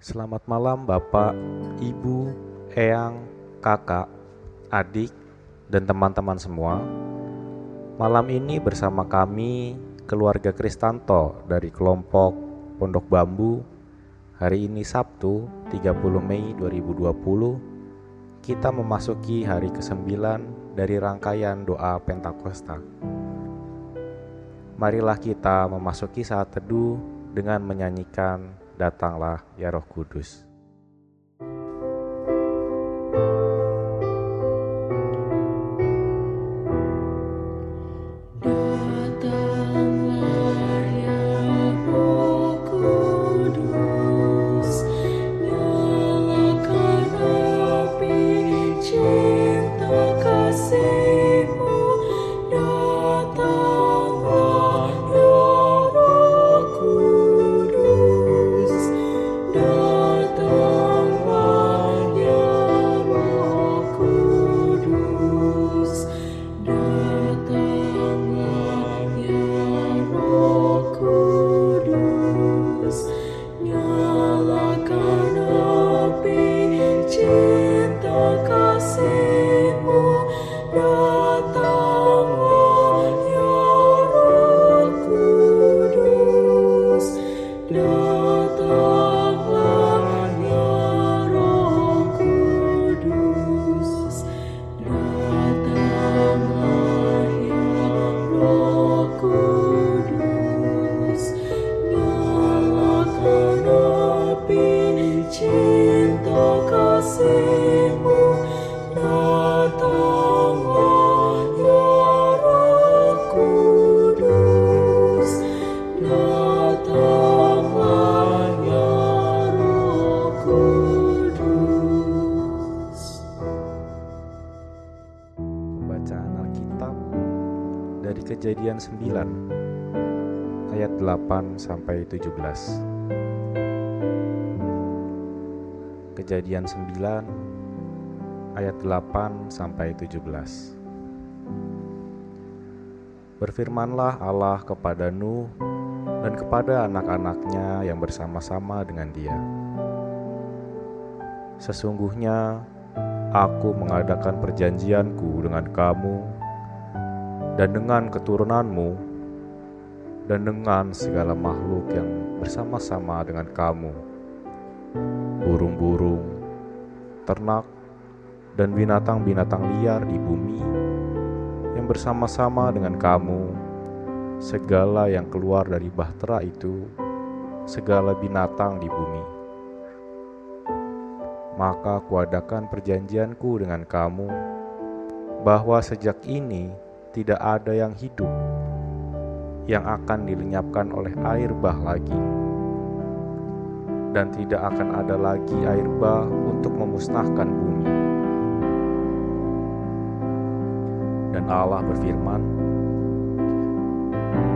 Selamat malam Bapak, Ibu, Eyang, Kakak, adik, dan teman-teman semua. Malam ini bersama kami keluarga Kristanto dari kelompok Pondok Bambu. Hari ini Sabtu 30 Mei 2020 kita memasuki hari ke-9 dari rangkaian doa Pentakosta. Marilah kita memasuki saat teduh dengan menyanyikan Datanglah ya Roh Kudus. Kejadian 9 ayat 8 sampai 17. Kejadian 9 ayat 8 sampai 17. Berfirmanlah Allah kepada Nuh dan kepada anak-anaknya yang bersama-sama dengan dia. Sesungguhnya aku mengadakan perjanjianku dengan kamu dan dengan keturunanmu dan dengan segala makhluk yang bersama-sama dengan kamu, burung-burung, ternak, dan binatang-binatang liar di bumi yang bersama-sama dengan kamu, segala yang keluar dari bahtera itu, segala binatang di bumi. Maka kuadakan perjanjianku dengan kamu bahwa sejak ini tidak ada yang hidup yang akan dilenyapkan oleh air bah lagi. Dan tidak akan ada lagi air bah untuk memusnahkan bumi. Dan Allah berfirman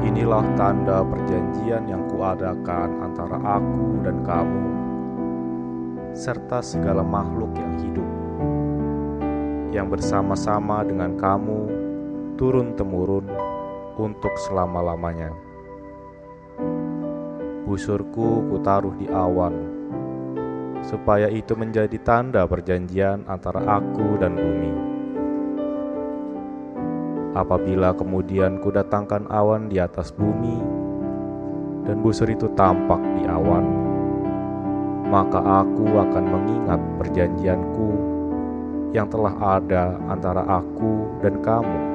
Inilah tanda perjanjian yang kuadakan antara aku dan kamu serta segala makhluk yang hidup yang bersama-sama dengan kamu turun-temurun untuk selama-lamanya. Busurku kutaruh di awan, supaya itu menjadi tanda perjanjian antara aku dan bumi. Apabila kemudian kudatangkan awan di atas bumi, dan busur itu tampak di awan, maka aku akan mengingat perjanjianku yang telah ada antara aku dan kamu,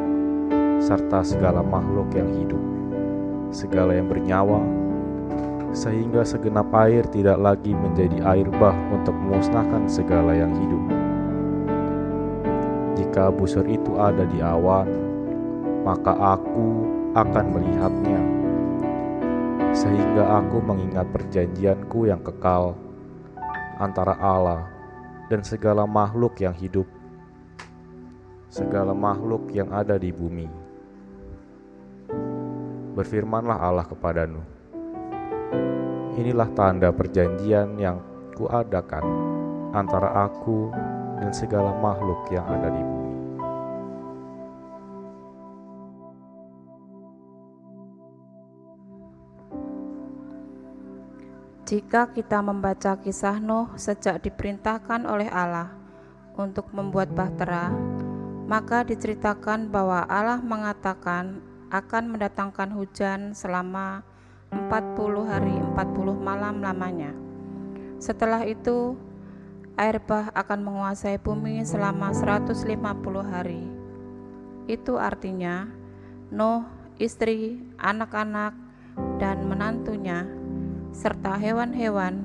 serta segala makhluk yang hidup, segala yang bernyawa, sehingga segenap air tidak lagi menjadi air bah untuk memusnahkan segala yang hidup. Jika busur itu ada di awan, maka aku akan melihatnya, sehingga aku mengingat perjanjianku yang kekal antara Allah dan segala makhluk yang hidup, segala makhluk yang ada di bumi. Berfirmanlah Allah kepada Nuh, Inilah tanda perjanjian yang kuadakan antara aku dan segala makhluk yang ada di bumi. Jika kita membaca kisah Nuh sejak diperintahkan oleh Allah untuk membuat bahtera, maka diceritakan bahwa Allah mengatakan akan mendatangkan hujan selama 40 hari 40 malam lamanya. Setelah itu, air bah akan menguasai bumi selama 150 hari. Itu artinya Nuh, istri, anak-anak, dan menantunya serta hewan-hewan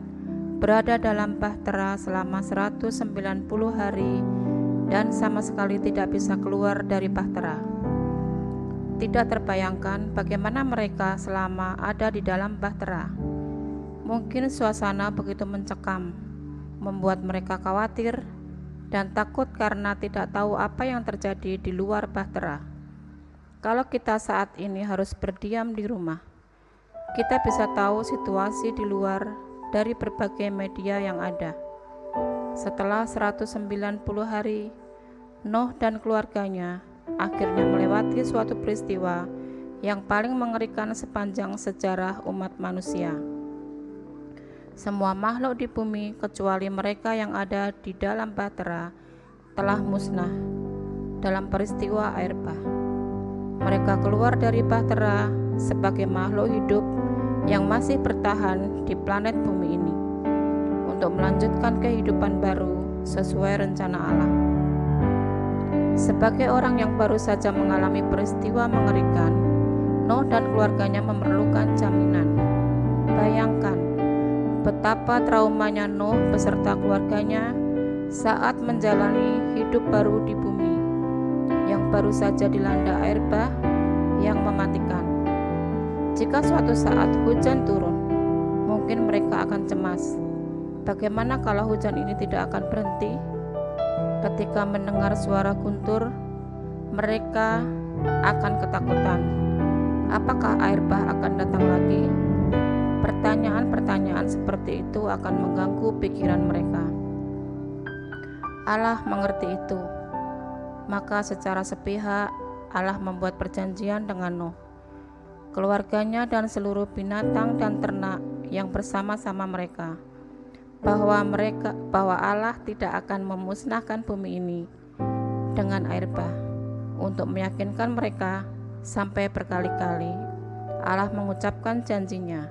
berada dalam bahtera selama 190 hari dan sama sekali tidak bisa keluar dari bahtera. Tidak terbayangkan bagaimana mereka selama ada di dalam bahtera. Mungkin suasana begitu mencekam, membuat mereka khawatir dan takut karena tidak tahu apa yang terjadi di luar bahtera. Kalau kita saat ini harus berdiam di rumah, kita bisa tahu situasi di luar dari berbagai media yang ada. Setelah 190 hari, Noh dan keluarganya akhirnya melewati suatu peristiwa yang paling mengerikan sepanjang sejarah umat manusia. Semua makhluk di bumi, kecuali mereka yang ada di dalam bahtera, telah musnah dalam peristiwa air bah. Mereka keluar dari bahtera sebagai makhluk hidup yang masih bertahan di planet bumi ini untuk melanjutkan kehidupan baru sesuai rencana Allah. Sebagai orang yang baru saja mengalami peristiwa mengerikan, Noh dan keluarganya memerlukan jaminan. Bayangkan betapa traumanya Noh beserta keluarganya saat menjalani hidup baru di bumi yang baru saja dilanda air bah yang mematikan. Jika suatu saat hujan turun, mungkin mereka akan cemas. Bagaimana kalau hujan ini tidak akan berhenti? Ketika mendengar suara guntur, mereka akan ketakutan. Apakah air bah akan datang lagi? Pertanyaan-pertanyaan seperti itu akan mengganggu pikiran mereka. Allah mengerti itu. Maka secara sepihak Allah membuat perjanjian dengan Nuh, keluarganya dan seluruh binatang dan ternak yang bersama-sama mereka bahwa mereka bahwa Allah tidak akan memusnahkan bumi ini dengan air bah. Untuk meyakinkan mereka sampai berkali-kali Allah mengucapkan janjinya.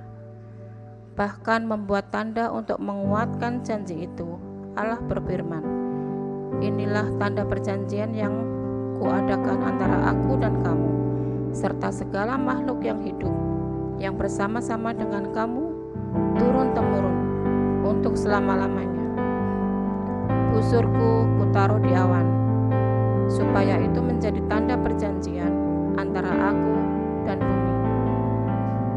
Bahkan membuat tanda untuk menguatkan janji itu Allah berfirman inilah tanda perjanjian yang kuadakan antara aku dan kamu serta segala makhluk yang hidup yang bersama-sama dengan kamu turun temurun untuk selama-lamanya. Busurku kutaruh di awan, supaya itu menjadi tanda perjanjian antara aku dan bumi.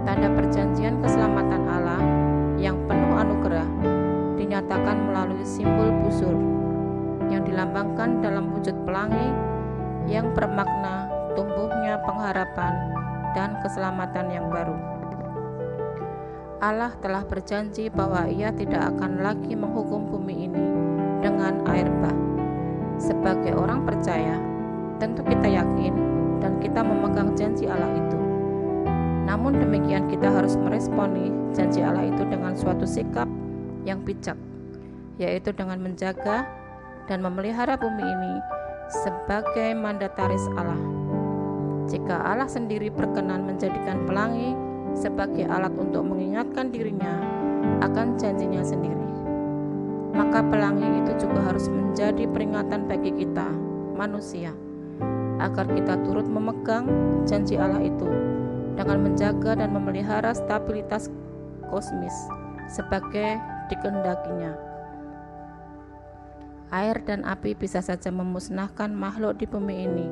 Tanda perjanjian keselamatan Allah yang penuh anugerah dinyatakan melalui simbol busur yang dilambangkan dalam wujud pelangi yang bermakna tumbuhnya pengharapan dan keselamatan yang baru. Allah telah berjanji bahwa Ia tidak akan lagi menghukum bumi ini dengan air bah. Sebagai orang percaya, tentu kita yakin dan kita memegang janji Allah itu. Namun demikian kita harus meresponi janji Allah itu dengan suatu sikap yang bijak, yaitu dengan menjaga dan memelihara bumi ini sebagai mandataris Allah. Jika Allah sendiri berkenan menjadikan pelangi sebagai alat untuk mengingatkan dirinya akan janjinya sendiri. Maka pelangi itu juga harus menjadi peringatan bagi kita, manusia, agar kita turut memegang janji Allah itu dengan menjaga dan memelihara stabilitas kosmis sebagai dikendakinya. Air dan api bisa saja memusnahkan makhluk di bumi ini.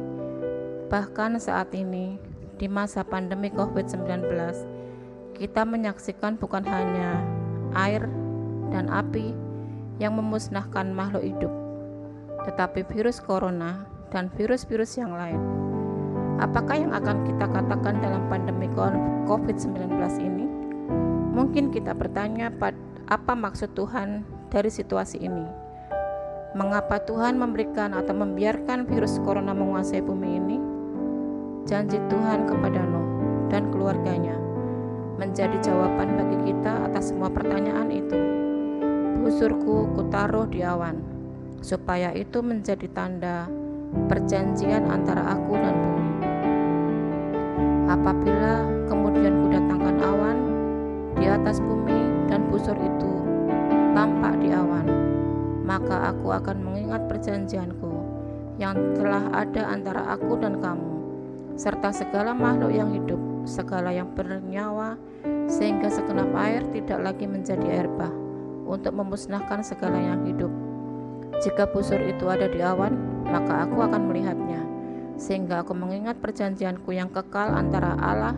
Bahkan saat ini, di masa pandemi COVID-19, kita menyaksikan bukan hanya air dan api yang memusnahkan makhluk hidup, tetapi virus corona dan virus-virus yang lain. Apakah yang akan kita katakan dalam pandemi COVID-19 ini? Mungkin kita bertanya, apa maksud Tuhan dari situasi ini? Mengapa Tuhan memberikan atau membiarkan virus corona menguasai bumi ini? Janji Tuhan kepada Nuh dan keluarganya menjadi jawaban bagi kita atas semua pertanyaan itu. Busurku kutaruh di awan, supaya itu menjadi tanda perjanjian antara aku dan bumi. Apabila kemudian kudatangkan awan di atas bumi dan busur itu tampak di awan, maka aku akan mengingat perjanjianku yang telah ada antara aku dan kamu, serta segala makhluk yang hidup, segala yang bernyawa, sehingga segenap air tidak lagi menjadi air bah, untuk memusnahkan segala yang hidup. Jika busur itu ada di awan, maka aku akan melihatnya, sehingga aku mengingat perjanjianku yang kekal antara Allah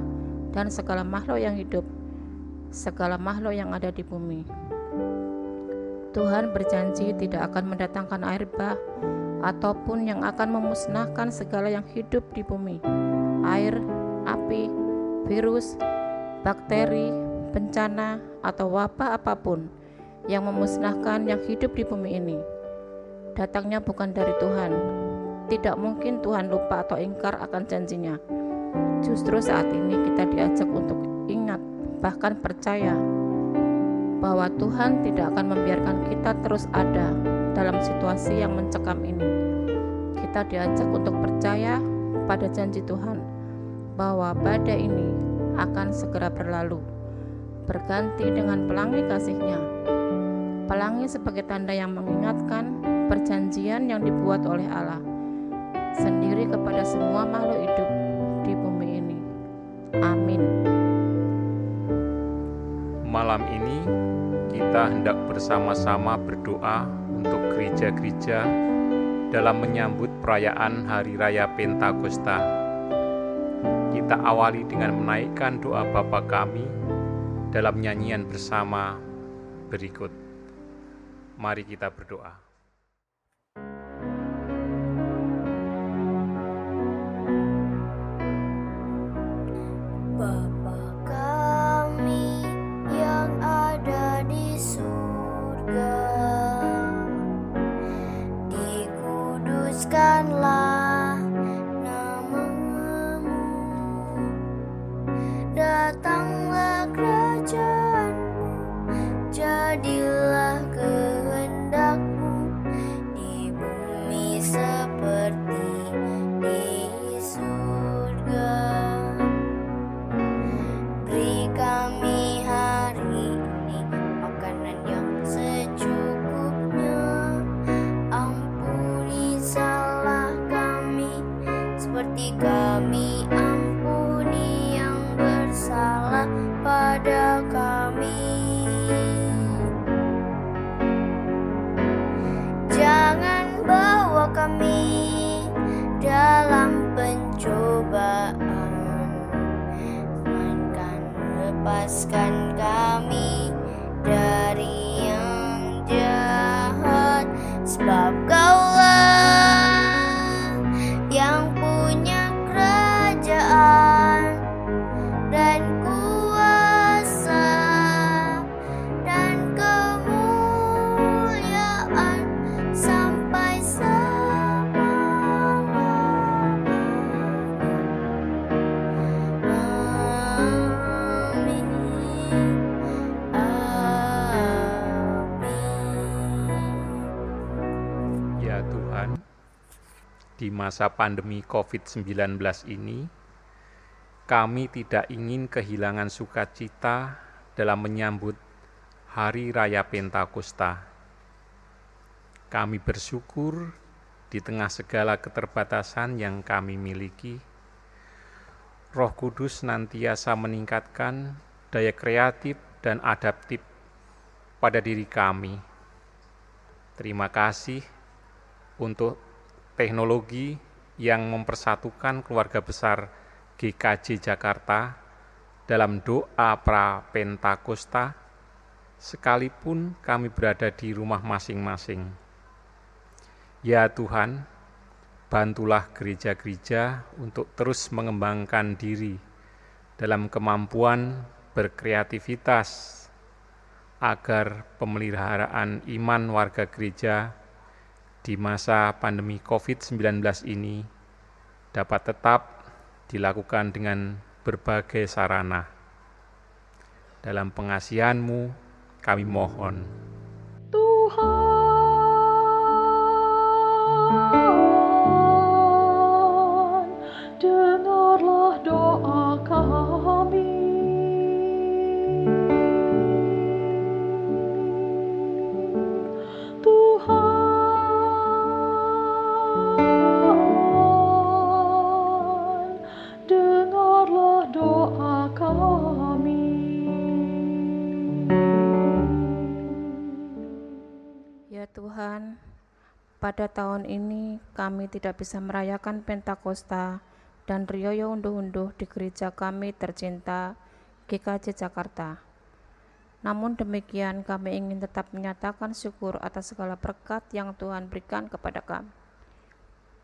dan segala makhluk yang hidup, segala makhluk yang ada di bumi. Tuhan berjanji tidak akan mendatangkan air bah ataupun yang akan memusnahkan segala yang hidup di bumi, air, api, virus, bakteri, bencana, atau wabah apa pun yang memusnahkan yang hidup di bumi ini. Datangnya bukan dari Tuhan. Tidak mungkin Tuhan lupa atau ingkar akan janjinya. Justru saat ini kita diajak untuk ingat, bahkan percaya bahwa Tuhan tidak akan membiarkan kita terus ada dalam situasi yang mencekam ini. Kita diajak untuk percaya pada janji Tuhan bahwa badai ini akan segera berlalu, berganti dengan pelangi kasihnya. Pelangi sebagai tanda yang mengingatkan perjanjian yang dibuat oleh Allah sendiri kepada semua makhluk hidup di bumi ini. Amin. Malam ini kita hendak bersama-sama berdoa untuk gereja-gereja dalam menyambut perayaan Hari Raya Pentakosta. Kita awali dengan menaikkan doa Bapa kami dalam nyanyian bersama berikut. Mari kita berdoa. jelaskan Tuhan, di masa pandemi COVID-19 ini, kami tidak ingin kehilangan sukacita dalam menyambut Hari Raya Pentakosta. Kami bersyukur di tengah segala keterbatasan yang kami miliki, Roh Kudus senantiasa meningkatkan daya kreatif dan adaptif pada diri kami. Terima kasih untuk teknologi yang mempersatukan keluarga besar GKJ Jakarta dalam doa pra Pentakosta, sekalipun kami berada di rumah masing-masing. Ya Tuhan, bantulah gereja-gereja untuk terus mengembangkan diri dalam kemampuan berkreativitas agar pemeliharaan iman warga gereja di masa pandemi COVID-19 ini dapat tetap dilakukan dengan berbagai sarana. Dalam pengasihanmu kami mohon. Tuhan, dengarlah doa tahun ini kami tidak bisa merayakan Pentakosta dan Rioyo Unduh-Unduh di gereja kami tercinta GKJ Jakarta. Namun demikian kami ingin tetap menyatakan syukur atas segala berkat yang Tuhan berikan kepada kami.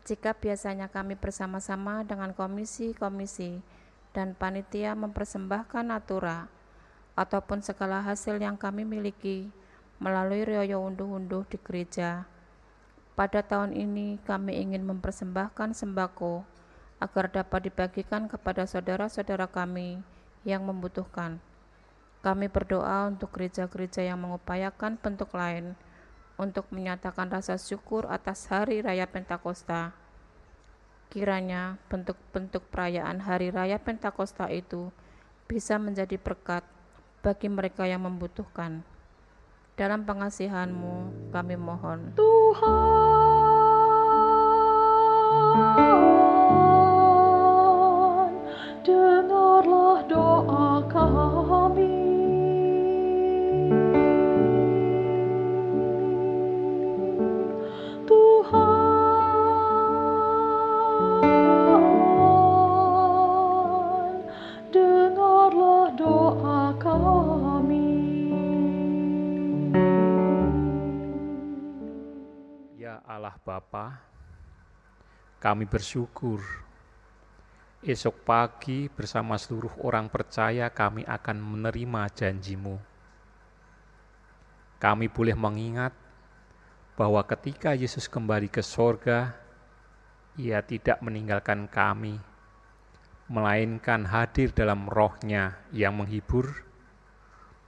Jika biasanya kami bersama-sama dengan komisi-komisi dan panitia mempersembahkan natura ataupun segala hasil yang kami miliki melalui Rioyo Unduh-Unduh di gereja, pada tahun ini kami ingin mempersembahkan sembako agar dapat dibagikan kepada saudara-saudara kami yang membutuhkan. Kami berdoa untuk gereja-gereja yang mengupayakan bentuk lain untuk menyatakan rasa syukur atas Hari Raya Pentakosta. Kiranya bentuk-bentuk perayaan Hari Raya Pentakosta itu bisa menjadi berkat bagi mereka yang membutuhkan. Dalam pengasihanmu kami mohon. Tuhan, Bapa, kami bersyukur esok pagi bersama seluruh orang percaya kami akan menerima janjimu. Kami boleh mengingat bahwa ketika Yesus kembali ke sorga, ia tidak meninggalkan kami, melainkan hadir dalam rohnya yang menghibur,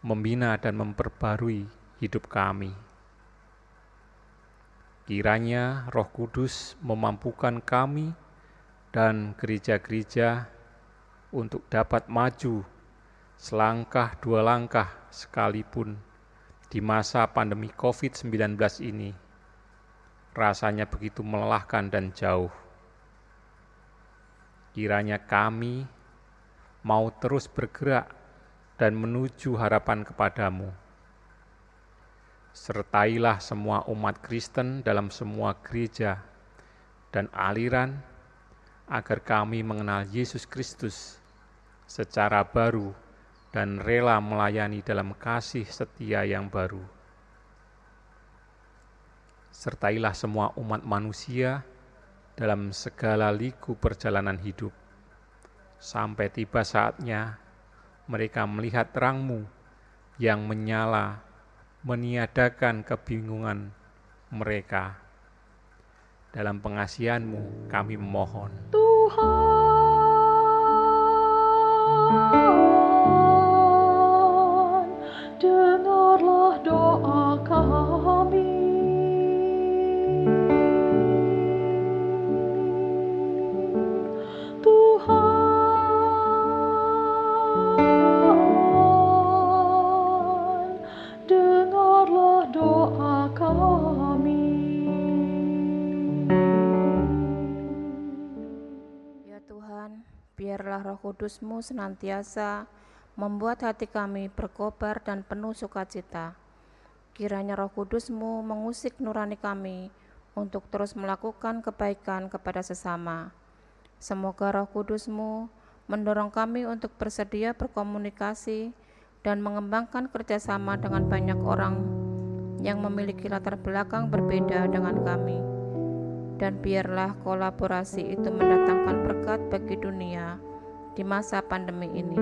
membina dan memperbarui hidup kami. Kiranya Roh Kudus memampukan kami dan gereja-gereja untuk dapat maju selangkah dua langkah sekalipun di masa pandemi COVID-19 ini. Rasanya begitu melelahkan dan jauh. Kiranya kami mau terus bergerak dan menuju harapan kepadamu sertailah semua umat Kristen dalam semua gereja dan aliran agar kami mengenal Yesus Kristus secara baru dan rela melayani dalam kasih setia yang baru. Sertailah semua umat manusia dalam segala liku perjalanan hidup, sampai tiba saatnya mereka melihat terangmu yang menyala meniadakan kebingungan mereka. Dalam pengasihanmu kami memohon. Tuhan, kudusmu senantiasa membuat hati kami berkobar dan penuh sukacita. Kiranya roh kudusmu mengusik nurani kami untuk terus melakukan kebaikan kepada sesama. Semoga roh kudusmu mendorong kami untuk bersedia berkomunikasi dan mengembangkan kerjasama dengan banyak orang yang memiliki latar belakang berbeda dengan kami dan biarlah kolaborasi itu mendatangkan berkat bagi dunia di masa pandemi ini.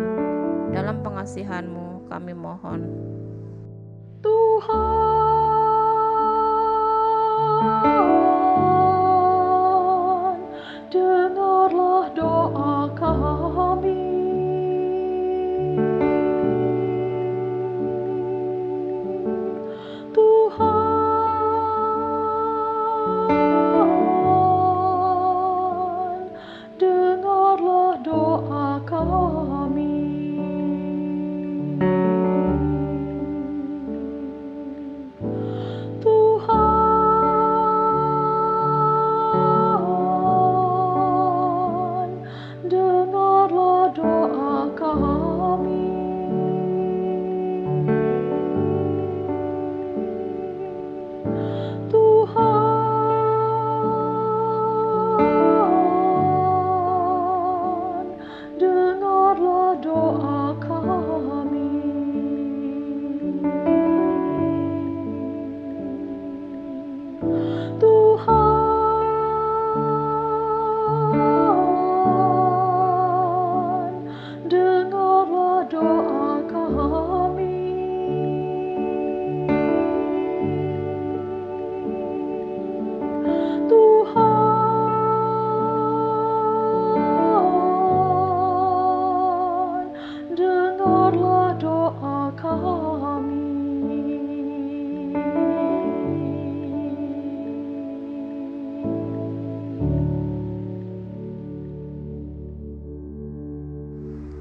Dalam pengasihanmu kami mohon. Tuhan,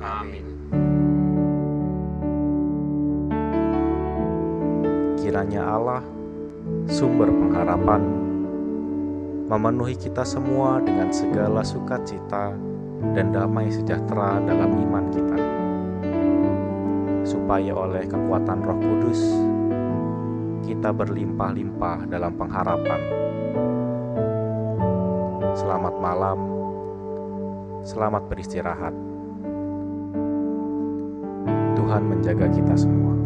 Amin. Kiranya Allah, sumber pengharapan, memenuhi kita semua dengan segala sukacita dan damai sejahtera dalam iman kita, supaya oleh kekuatan Roh Kudus kita berlimpah-limpah dalam pengharapan. Selamat malam, selamat beristirahat. Tuhan menjaga kita semua.